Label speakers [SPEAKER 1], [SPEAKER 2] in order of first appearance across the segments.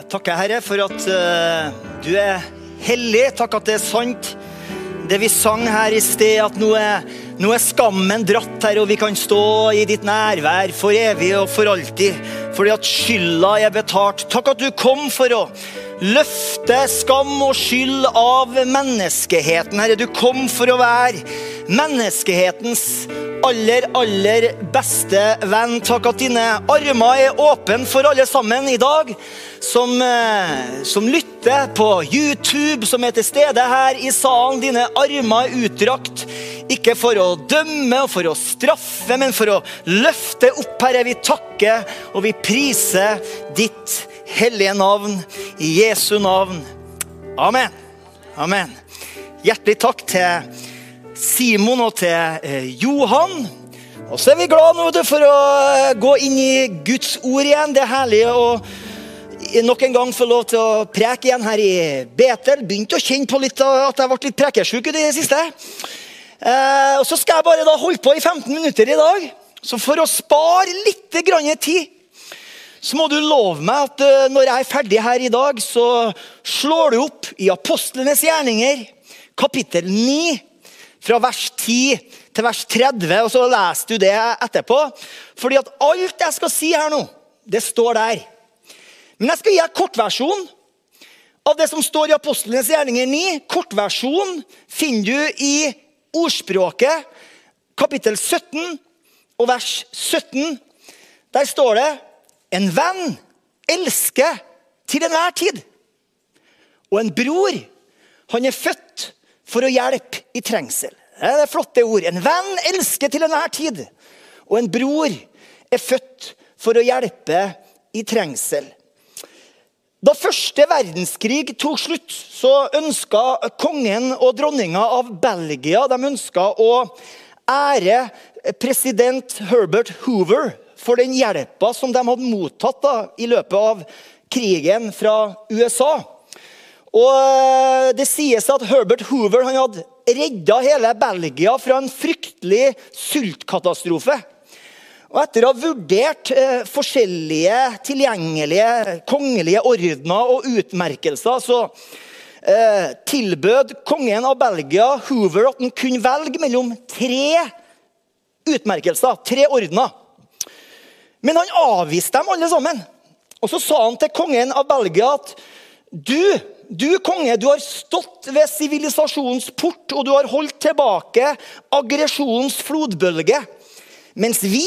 [SPEAKER 1] Jeg takker Herre for at uh, du er hellig. Takk at det er sant det vi sang her i sted, at nå er, nå er skammen dratt her, og vi kan stå i ditt nærvær for evig og for alltid. Fordi at skylda er betalt. Takk at du kom for å løfte skam og skyld av menneskeheten, Herre. Du kom for å være menneskehetens aller, aller beste venn. Takk at dine armer er åpne for alle sammen i dag som, eh, som lytter på YouTube, som er til stede her i salen. Dine armer er utdrakt, ikke for å dømme og for å straffe, men for å løfte opp, Herre. Vi takker og vi priser ditt hellige navn i Jesu navn. Amen. Amen. Hjertelig takk til Simon og til eh, Johan. Og så er vi glad nå for å eh, gå inn i Guds ord igjen. Det er herlig å nok en gang få lov til å preke igjen her i Betel. Begynte å kjenne på litt at jeg ble litt prekesjuk i det siste. Eh, og Så skal jeg bare da holde på i 15 minutter i dag. Så for å spare litt grann tid, så må du love meg at når jeg er ferdig her i dag, så slår du opp i apostlenes gjerninger, kapittel 9 fra vers 10 til vers 30, og så leser du det etterpå. Fordi at alt jeg skal si her nå, det står der. Men jeg skal gi deg kortversjon av det som står i Apostlenes gjerninger 9. Kortversjon finner du i Ordspråket, kapittel 17 og vers 17. Der står det En venn elsker til enhver tid. Og en bror, han er født for å hjelpe i trengsel. Det er flotte ord. En venn elsker til enhver tid. Og en bror er født for å hjelpe i trengsel. Da første verdenskrig tok slutt, så ønska kongen og dronninga av Belgia de å ære president Herbert Hoover for den hjelpa som de hadde mottatt da, i løpet av krigen fra USA. Og eh, Det sies at Herbert Hoover han hadde redda hele Belgia fra en fryktelig sultkatastrofe. Og Etter å ha vurdert eh, forskjellige tilgjengelige kongelige ordener og utmerkelser, så eh, tilbød kongen av Belgia Hoover at han kunne velge mellom tre utmerkelser, tre ordener. Men han avviste dem alle sammen. Og så sa han til kongen av Belgia at du du konge, du har stått ved sivilisasjonens port, og du har holdt tilbake aggresjonens flodbølge. Mens vi,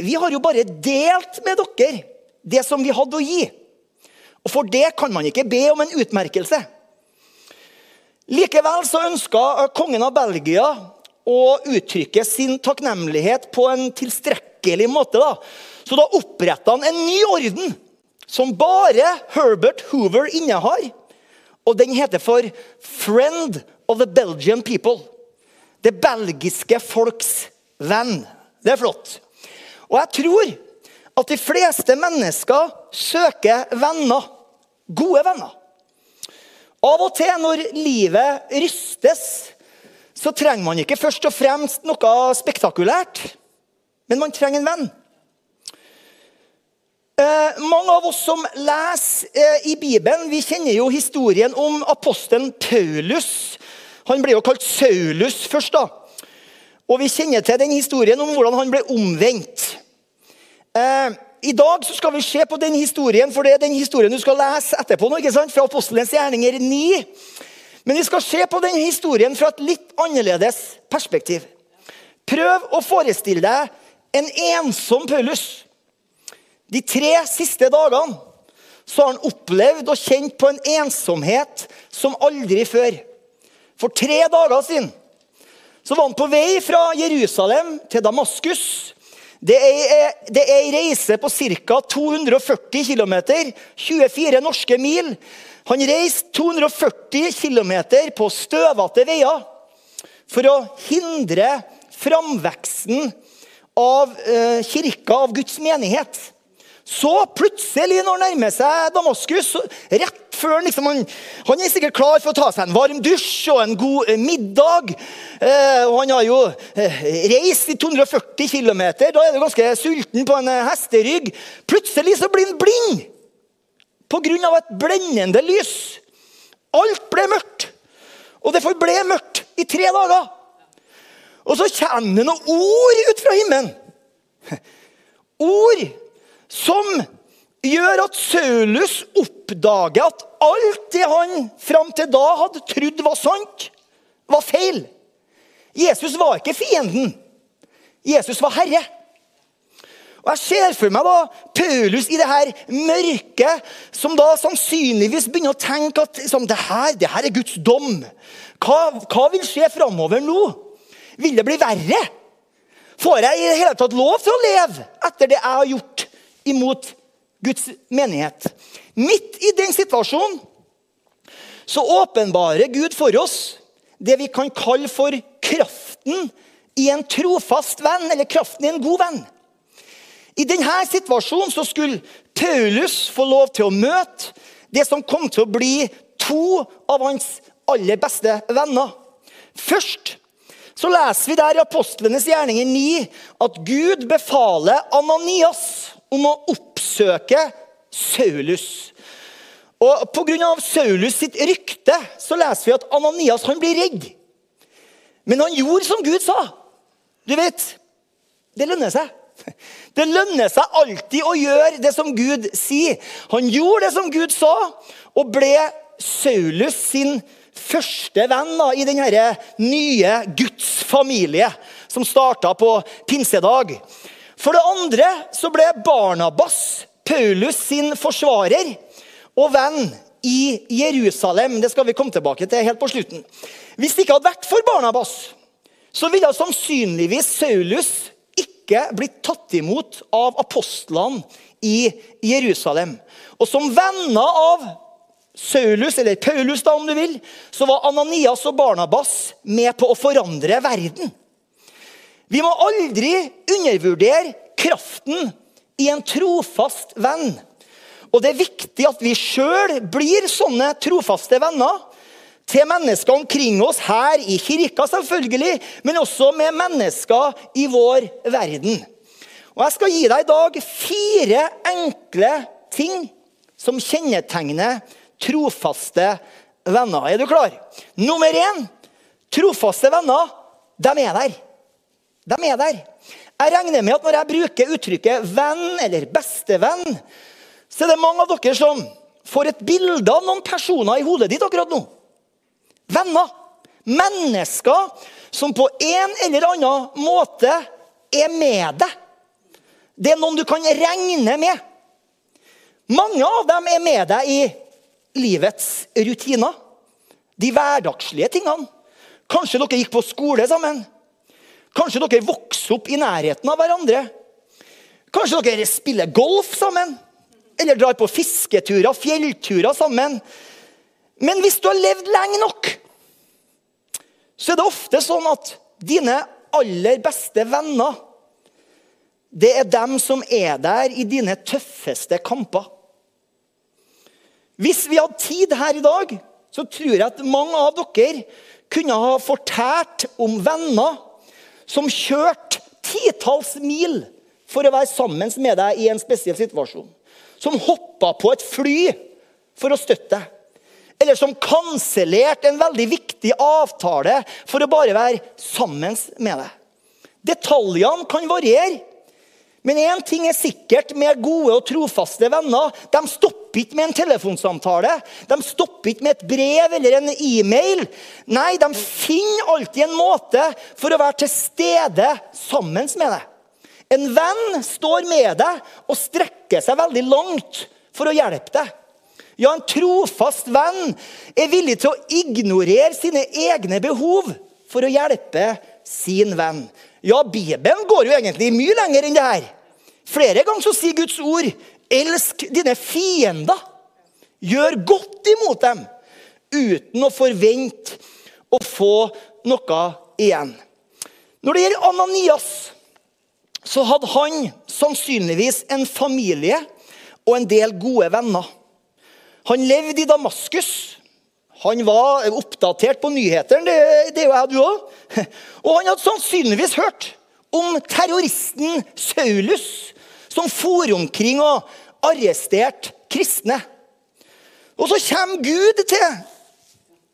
[SPEAKER 1] vi har jo bare delt med dere det som vi hadde å gi. Og for det kan man ikke be om en utmerkelse. Likevel så ønska kongen av Belgia å uttrykke sin takknemlighet på en tilstrekkelig måte. Da. Så da oppretta han en ny orden som bare Herbert Hoover innehar. Og den heter for 'Friend of the Belgian People'. Det belgiske folks venn. Det er flott. Og jeg tror at de fleste mennesker søker venner. Gode venner. Av og til når livet rystes, så trenger man ikke først og fremst noe spektakulært. Men man trenger en venn. Eh, mange av oss som leser eh, i Bibelen, vi kjenner jo historien om apostelen Paulus. Han ble jo kalt Saulus først. da. Og Vi kjenner til den historien om hvordan han ble omvendt. Eh, I dag så skal vi se på den historien, for det er den historien du skal lese etterpå. nå, ikke sant? Fra Apostelens gjerninger 9. Men vi skal se på den historien fra et litt annerledes perspektiv. Prøv å forestille deg en ensom Paulus. De tre siste dagene så har han opplevd og kjent på en ensomhet som aldri før. For tre dager siden så var han på vei fra Jerusalem til Damaskus. Det er, det ei reise på ca. 240 km, 24 norske mil. Han reiste 240 km på støvete veier for å hindre framveksten av eh, kirka, av Guds menighet. Så plutselig, når han nærmer seg Damaskus, rett før han, liksom, han, han, er sikkert klar for å ta seg en varm dusj og en god eh, middag. Eh, og Han har jo eh, reist i 240 km. Da er du ganske sulten på en eh, hesterygg. Plutselig så blir han blind. pga. et blendende lys. Alt ble mørkt. Og det forble mørkt i tre dager. Og så kommer det noen ord ut fra himmelen. Ord som gjør at Saulus oppdager at alt det han fram til da hadde trodd var sant, var feil. Jesus var ikke fienden. Jesus var herre. Og Jeg ser for meg da Paulus i det her mørket, som da sannsynligvis begynner å tenke at liksom, det, her, det, her, er Guds dom. Hva, hva vil skje framover nå? Vil det bli verre? Får jeg i det hele tatt lov til å leve etter det jeg har gjort imot Guds menighet? Midt i den situasjonen så åpenbarer Gud for oss det vi kan kalle for kraften i en trofast venn, eller kraften i en god venn. I denne situasjonen så skulle Paulus få lov til å møte det som kom til å bli to av hans aller beste venner. Først så leser vi der i Apostlenes gjerninger 9 at Gud befaler Ananias om å oppsøke Saulus. Og Pga. Saulus sitt rykte så leser vi at Ananias han blir redd. Men han gjorde som Gud sa. Du vet, det lønner seg. Det lønner seg alltid å gjøre det som Gud sier. Han gjorde det som Gud sa, og ble Saulus sin første venn da, i denne nye Guds familie som starta på pinsedag. For det andre så ble Barnabas Paulus sin forsvarer og venn i Jerusalem. Det skal vi komme tilbake til helt på slutten. Hvis det ikke hadde vært for Barnabas, så ville sannsynligvis Saulus ikke blitt tatt imot av apostlene i Jerusalem. Og som venner av Saulus, eller Paulus da om du vil, så var Ananias og Barnabas med på å forandre verden. Vi må aldri undervurdere kraften i en trofast venn. Og det er viktig at vi sjøl blir sånne trofaste venner til mennesker omkring oss her i kirka, selvfølgelig, men også med mennesker i vår verden. Og Jeg skal gi deg i dag fire enkle ting som kjennetegner trofaste venner. Er du klar? Nummer én trofaste venner, de er der. De er der. Jeg regner med at når jeg bruker uttrykket venn eller bestevenn, så er det mange av dere som får et bilde av noen personer i hodet ditt akkurat nå. Venner. Mennesker som på en eller annen måte er med deg. Det er noen du kan regne med. Mange av dem er med deg i livets rutiner. De hverdagslige tingene. Kanskje dere gikk på skole sammen. Kanskje dere vokser opp i nærheten av hverandre. Kanskje dere spiller golf sammen. Eller drar på fisketurer, fjellturer sammen. Men hvis du har levd lenge nok, så er det ofte sånn at dine aller beste venner det er dem som er der i dine tøffeste kamper. Hvis vi hadde tid her i dag, så tror jeg at mange av dere kunne ha fortalt om venner som kjørte titalls mil for å være sammen med deg i en spesiell situasjon. Som hoppa på et fly for å støtte deg eller som kansellerte en veldig viktig avtale for å bare være sammen med deg. Detaljene kan variere. Men én ting er sikkert med gode og trofaste venner. De stopper ikke med en telefonsamtale, de stopper ikke med et brev eller en e-mail. Nei, de finner alltid en måte for å være til stede sammen med deg. En venn står med deg og strekker seg veldig langt for å hjelpe deg. Ja, en trofast venn er villig til å ignorere sine egne behov for å hjelpe sin venn. Ja, Bibelen går jo egentlig mye lenger enn det her. Flere ganger så sier Guds ord 'elsk dine fiender'. Gjør godt imot dem uten å forvente å få noe igjen. Når det gjelder Ananias, så hadde han sannsynligvis en familie og en del gode venner. Han levde i Damaskus. Han var oppdatert på nyhetene, det, det er jo jeg, du òg. Og han hadde sannsynligvis hørt om terroristen Saulus, som for omkring og arresterte kristne. Og så kommer Gud til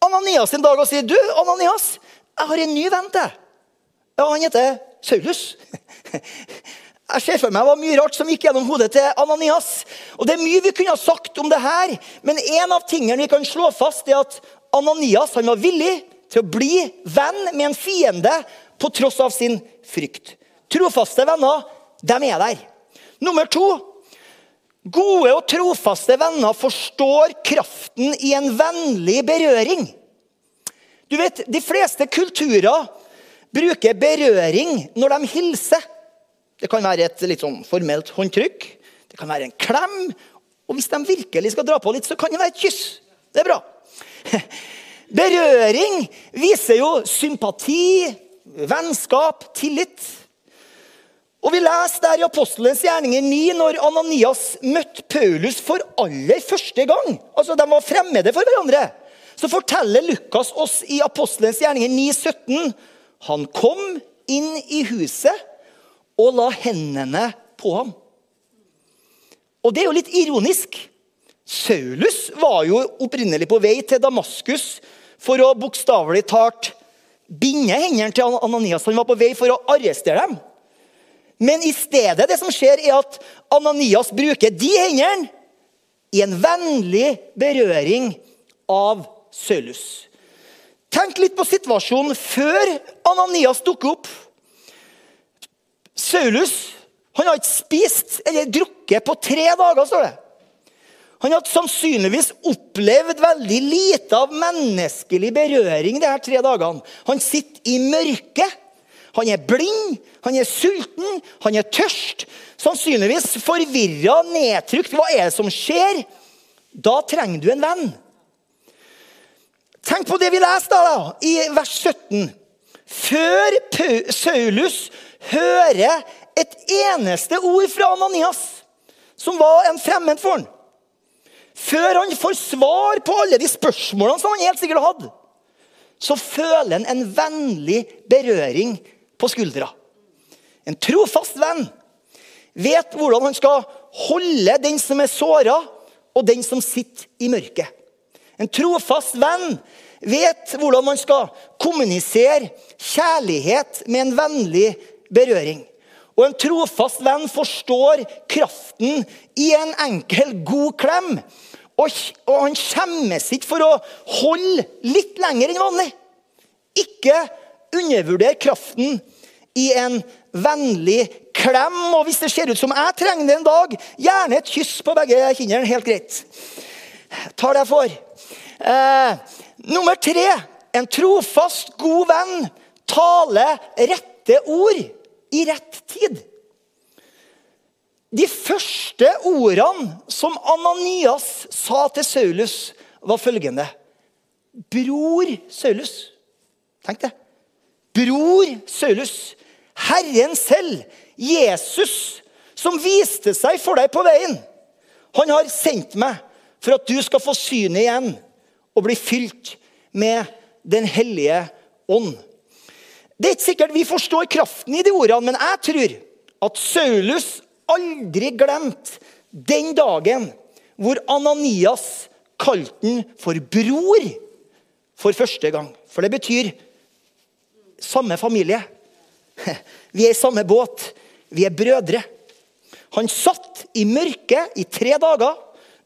[SPEAKER 1] Ananias en dag og sier, 'Du, Ananias, jeg har en ny venn til deg.' Ja, han heter Saulus. Jeg ser for meg det var mye rart som gikk gjennom hodet til Ananias. Og Det er mye vi kunne ha sagt om det her, men en av tingene vi kan slå fast, er at Ananias han var villig til å bli venn med en fiende på tross av sin frykt. Trofaste venner, de er der. Nummer to Gode og trofaste venner forstår kraften i en vennlig berøring. Du vet, De fleste kulturer bruker berøring når de hilser. Det kan være et litt sånn formelt håndtrykk, det kan være en klem. Og hvis de virkelig skal dra på litt, så kan det være et kyss. Det er bra. Berøring viser jo sympati, vennskap, tillit. Og Vi leser der i Apostelens gjerninger 9 når Ananias møtte Paulus for aller første gang. Altså, De var fremmede for hverandre. Så forteller Lukas oss i Apostelens gjerninger 9, 17 han kom inn i huset og la hendene på ham. Og det er jo litt ironisk. Saulus var jo opprinnelig på vei til Damaskus for å bokstavelig talt binde hendene til Ananias. Han var på vei for å arrestere dem. Men i stedet det som skjer er at Ananias bruker de hendene i en vennlig berøring av Saulus. Tenk litt på situasjonen før Ananias dukker opp. Saulus han har ikke spist eller drukket på tre dager, står det. Han hadde sannsynligvis opplevd veldig lite av menneskelig berøring de her tre dagene. Han sitter i mørket. Han er blind, han er sulten, han er tørst. Sannsynligvis forvirra, nedtrykt. Hva er det som skjer? Da trenger du en venn. Tenk på det vi leste da, i vers 17. Før Saulus hører et eneste ord fra Ananias, som var en fremmed for ham før han får svar på alle de spørsmålene som han helt sikkert hadde, så føler han en vennlig berøring på skuldra. En trofast venn vet hvordan han skal holde den som er såra, og den som sitter i mørket. En trofast venn vet hvordan man skal kommunisere kjærlighet med en vennlig berøring. Og en trofast venn forstår kraften i en enkel, god klem. Og, og han skjemmes ikke for å holde litt lenger enn vanlig. Ikke undervurder kraften i en vennlig klem. Og hvis det ser ut som jeg trenger det en dag, gjerne et kyss på begge kinnene. Helt greit. Tar det får. Eh, nummer tre. En trofast, god venn taler rette ord i rett tid. De første ordene som Ananias sa til Saulus, var følgende. Bror Saulus. Tenk det. Bror Saulus. Herren selv, Jesus, som viste seg for deg på veien. Han har sendt meg for at du skal få synet igjen og bli fylt med Den hellige ånd. Det er ikke sikkert vi forstår kraften i de ordene, men jeg tror at Saulus aldri glemt den dagen hvor Ananias kalte han for bror for første gang. For det betyr samme familie. Vi er i samme båt. Vi er brødre. Han satt i mørket i tre dager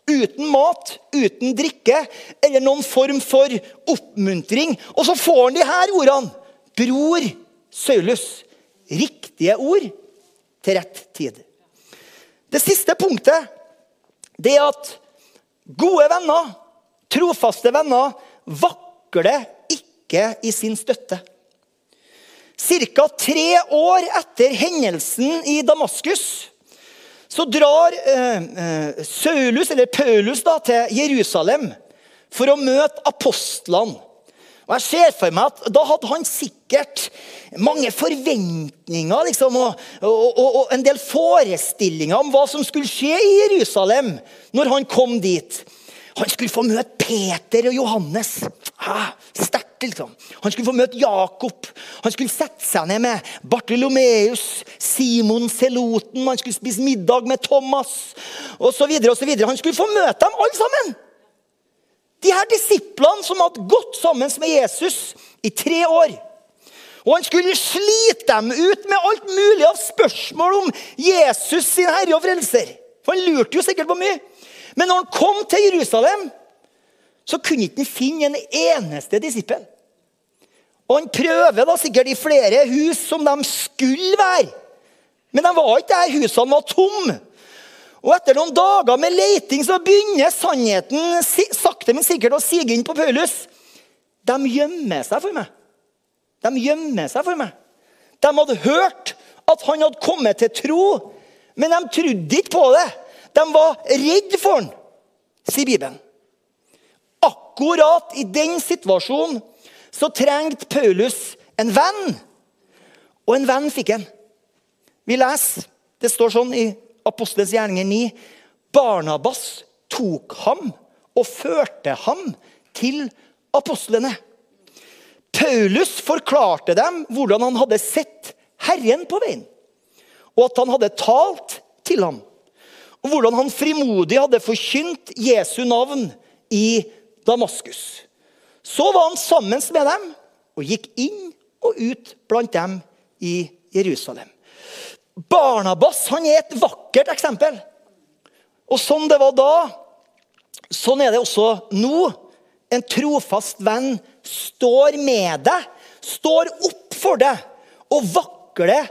[SPEAKER 1] uten mat, uten drikke eller noen form for oppmuntring. Og så får han de her ordene. Bror Saulus. Riktige ord til rett tid. Det siste punktet det er at gode venner, trofaste venner, vakler ikke i sin støtte. Ca. tre år etter hendelsen i Damaskus så drar eh, eh, Saulus, eller Paulus da, til Jerusalem for å møte apostlene. Og jeg ser for meg at Da hadde han sikkert mange forventninger liksom, og, og, og, og, en del forestillinger om hva som skulle skje i Jerusalem når han kom dit. Han skulle få møte Peter og Johannes. Ah, Sterkt, liksom. Han skulle få møte Jakob. Han skulle sette seg ned med Bartolomeus, Simon Seloten. Han skulle spise middag med Thomas osv. Han skulle få møte dem alle sammen. De her disiplene som hadde gått sammen med Jesus i tre år. Og han skulle slite dem ut med alt mulig av spørsmål om Jesus sin herre og frelser. For han lurte jo sikkert på mye. Men når han kom til Jerusalem, så kunne han ikke finne en eneste disippel. Og han prøver da sikkert i flere hus som de skulle være. Men de var ikke der. Husene var tomme. Og etter noen dager med leiting så begynner sannheten sakte, men sikkert å sige inn på Paulus. De gjemmer seg for meg. De gjemmer seg for meg. De hadde hørt at han hadde kommet til tro, men de trodde ikke på det. De var redd for han, sier Bibelen. Akkurat i den situasjonen så trengte Paulus en venn. Og en venn fikk han. Vi leser, det står sånn i Apostelens gjerninger 9. Barnabas tok ham og førte ham til apostlene. Paulus forklarte dem hvordan han hadde sett Herren på veien, og at han hadde talt til ham. Og hvordan han frimodig hadde forkynt Jesu navn i Damaskus. Så var han sammen med dem og gikk inn og ut blant dem i Jerusalem. Barnabas han er et vakkert eksempel. Og sånn det var da, sånn er det også nå. En trofast venn står med deg, står opp for deg og vakler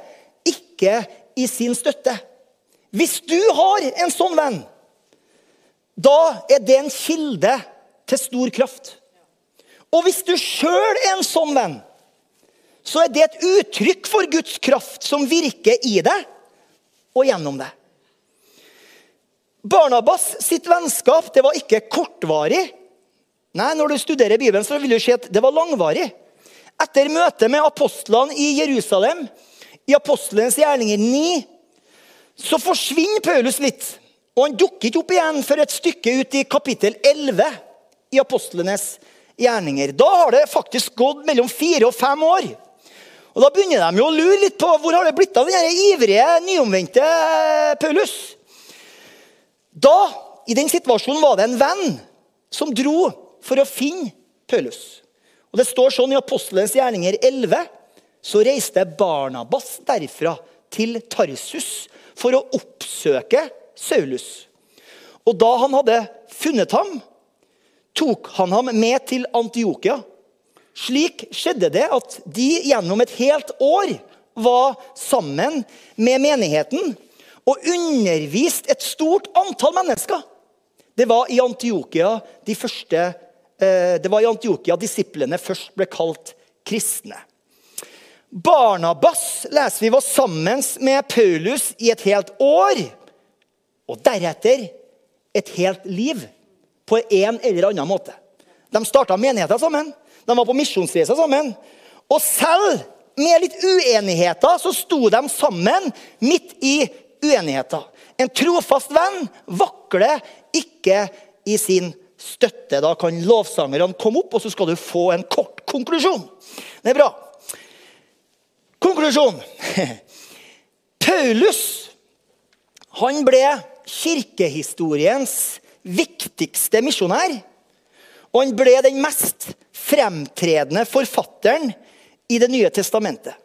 [SPEAKER 1] ikke i sin støtte. Hvis du har en sånn venn, da er det en kilde til stor kraft. Og hvis du sjøl er en sånn venn, så er det et uttrykk for Guds kraft som virker i deg og gjennom deg. Barnabas sitt vennskap det var ikke kortvarig. Nei, Når du studerer Bibelen, så vil du se at det var langvarig. Etter møtet med apostlene i Jerusalem, i apostelens gjerninger 9, så forsvinner Paulus litt. Og han dukker ikke opp igjen før et stykke ut i kapittel 11 i apostlenes gjerninger. Da har det faktisk gått mellom fire og fem år. Og Da begynner de jo å lure litt på hvor har det blitt av den ivrige, nyomvendte Paulus. Da, i den situasjonen, var det en venn som dro for å finne Paulus. Og Det står sånn i Apostelens gjerninger 11. Så reiste Barnabas derfra til Tarsus for å oppsøke Saulus. Og da han hadde funnet ham, tok han ham med til Antiokia. Slik skjedde det at de gjennom et helt år var sammen med menigheten og underviste et stort antall mennesker. Det var i Antiokia de første Eh, det var i Antiokia disiplene først ble kalt kristne. Barnabas leser vi var sammen med Paulus i et helt år. Og deretter et helt liv på en eller annen måte. De starta menigheter sammen. De var på misjonsreise sammen. Og selv med litt uenigheter så sto de sammen midt i uenigheter. En trofast venn vakler ikke i sin støtte. Da kan lovsangerne komme opp, og så skal du få en kort konklusjon. Det er bra. Konklusjon. Paulus han ble kirkehistoriens viktigste misjonær. Og han ble den mest fremtredende forfatteren i Det nye testamentet.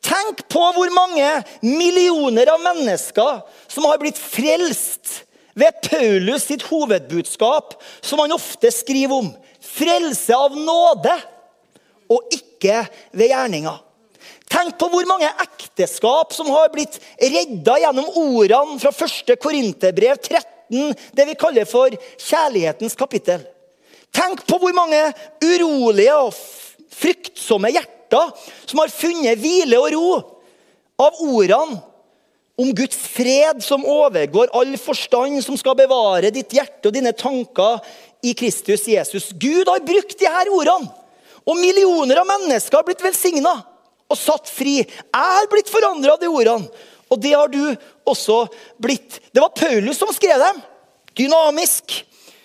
[SPEAKER 1] Tenk på hvor mange millioner av mennesker som har blitt frelst ved Paulus sitt hovedbudskap, som han ofte skriver om. Frelse av nåde, og ikke ved gjerninga. Tenk på hvor mange ekteskap som har blitt redda gjennom ordene fra 1. Korinterbrev 13, det vi kaller for kjærlighetens kapittel. Tenk på hvor mange urolige og fryktsomme hjerter som har funnet hvile og ro av ordene om Guds fred som overgår all forstand, som skal bevare ditt hjerte og dine tanker i Kristus Jesus. Gud har brukt her ordene, og millioner av mennesker har blitt velsigna og satt fri. Jeg har blitt forandra av de ordene, og det har du også blitt. Det var Paulus som skrev dem. Dynamisk,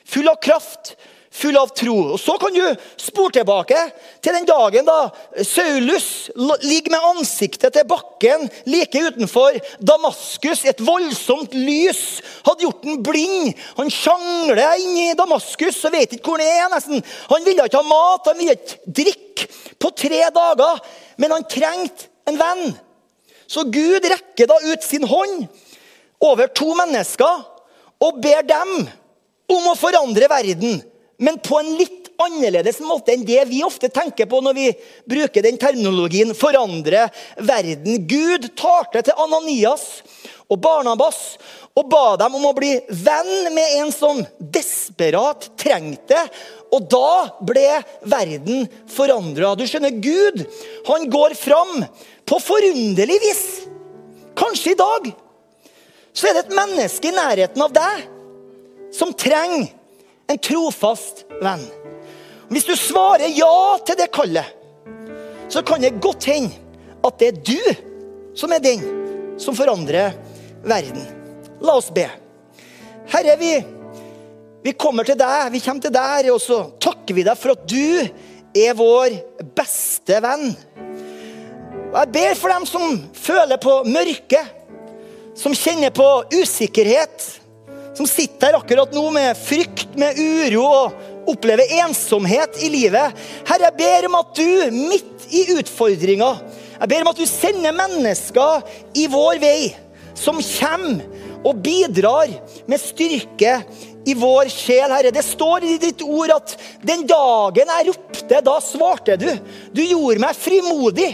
[SPEAKER 1] full av kraft, full av tro. Og Så kan du spore tilbake til den dagen da Saulus ligger med ansiktet til bakken like utenfor Damaskus. Et voldsomt lys hadde gjort ham blind. Han sjangler inn i Damaskus og vet ikke hvor han er. nesten. Han ville ikke ha mat, han ville ikke drikke på tre dager. Men han trengte en venn. Så Gud rekker da ut sin hånd over to mennesker og ber dem om å forandre verden men på en litt annerledes måte enn det vi ofte tenker på når vi bruker den terminologien 'forandre verden'. Gud talte til Ananias og Barnabas og ba dem om å bli venn med en som desperat trengte Og da ble verden forandra. Du skjønner, Gud han går fram på forunderlig vis. Kanskje i dag så er det et menneske i nærheten av deg som trenger en trofast venn. Hvis du svarer ja til det kallet, så kan det godt hende at det er du som er den som forandrer verden. La oss be. Herre, vi, vi kommer til deg, vi kommer til deg, og så takker vi deg for at du er vår beste venn. Og Jeg ber for dem som føler på mørke, som kjenner på usikkerhet, som sitter her akkurat nå med frykt, med uro og opplever ensomhet i livet. Herre, jeg ber om at du, midt i utfordringa, jeg ber om at du sender mennesker i vår vei som kommer og bidrar med styrke i vår sjel, Herre. Det står i ditt ord at den dagen jeg ropte, da svarte du. Du gjorde meg frimodig,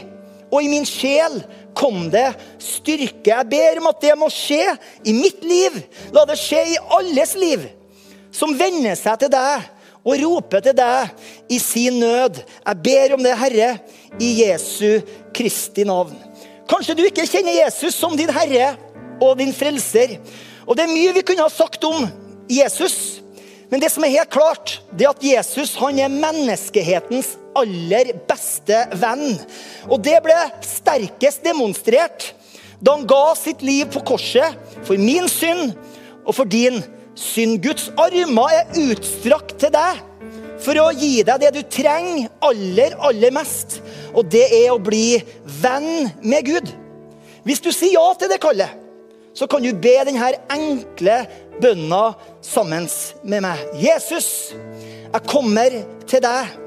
[SPEAKER 1] og i min sjel kom det styrke. Jeg ber om at det må skje i mitt liv. La det skje i alles liv som venner seg til deg og roper til deg i sin nød. Jeg ber om det, Herre, i Jesu Kristi navn. Kanskje du ikke kjenner Jesus som din herre og din frelser. Og Det er mye vi kunne ha sagt om Jesus. Men det som er helt klart, det er at Jesus han er menneskehetens aller beste venn. Og det ble sterkest demonstrert da han ga sitt liv på korset for min synd og for din synd. Guds armer er utstrakt til deg for å gi deg det du trenger aller, aller mest. Og det er å bli venn med Gud. Hvis du sier ja til det kallet, så kan du be denne enkle bønna sammen med meg. Jesus, jeg kommer til deg.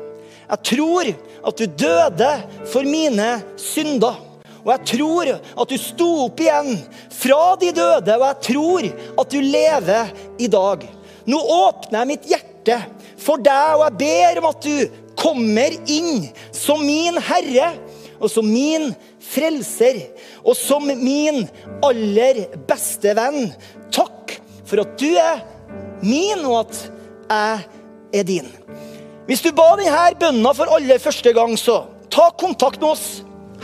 [SPEAKER 1] Jeg tror at du døde for mine synder. Og jeg tror at du sto opp igjen fra de døde, og jeg tror at du lever i dag. Nå åpner jeg mitt hjerte for deg, og jeg ber om at du kommer inn som min herre og som min frelser og som min aller beste venn. Takk for at du er min, og at jeg er din. Hvis du ba denne bønna for aller første gang, så ta kontakt med oss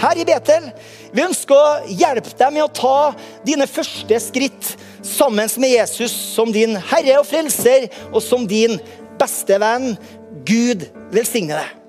[SPEAKER 1] her i Betel. Vi ønsker å hjelpe deg med å ta dine første skritt sammen med Jesus som din herre og frelser og som din beste venn. Gud velsigne deg.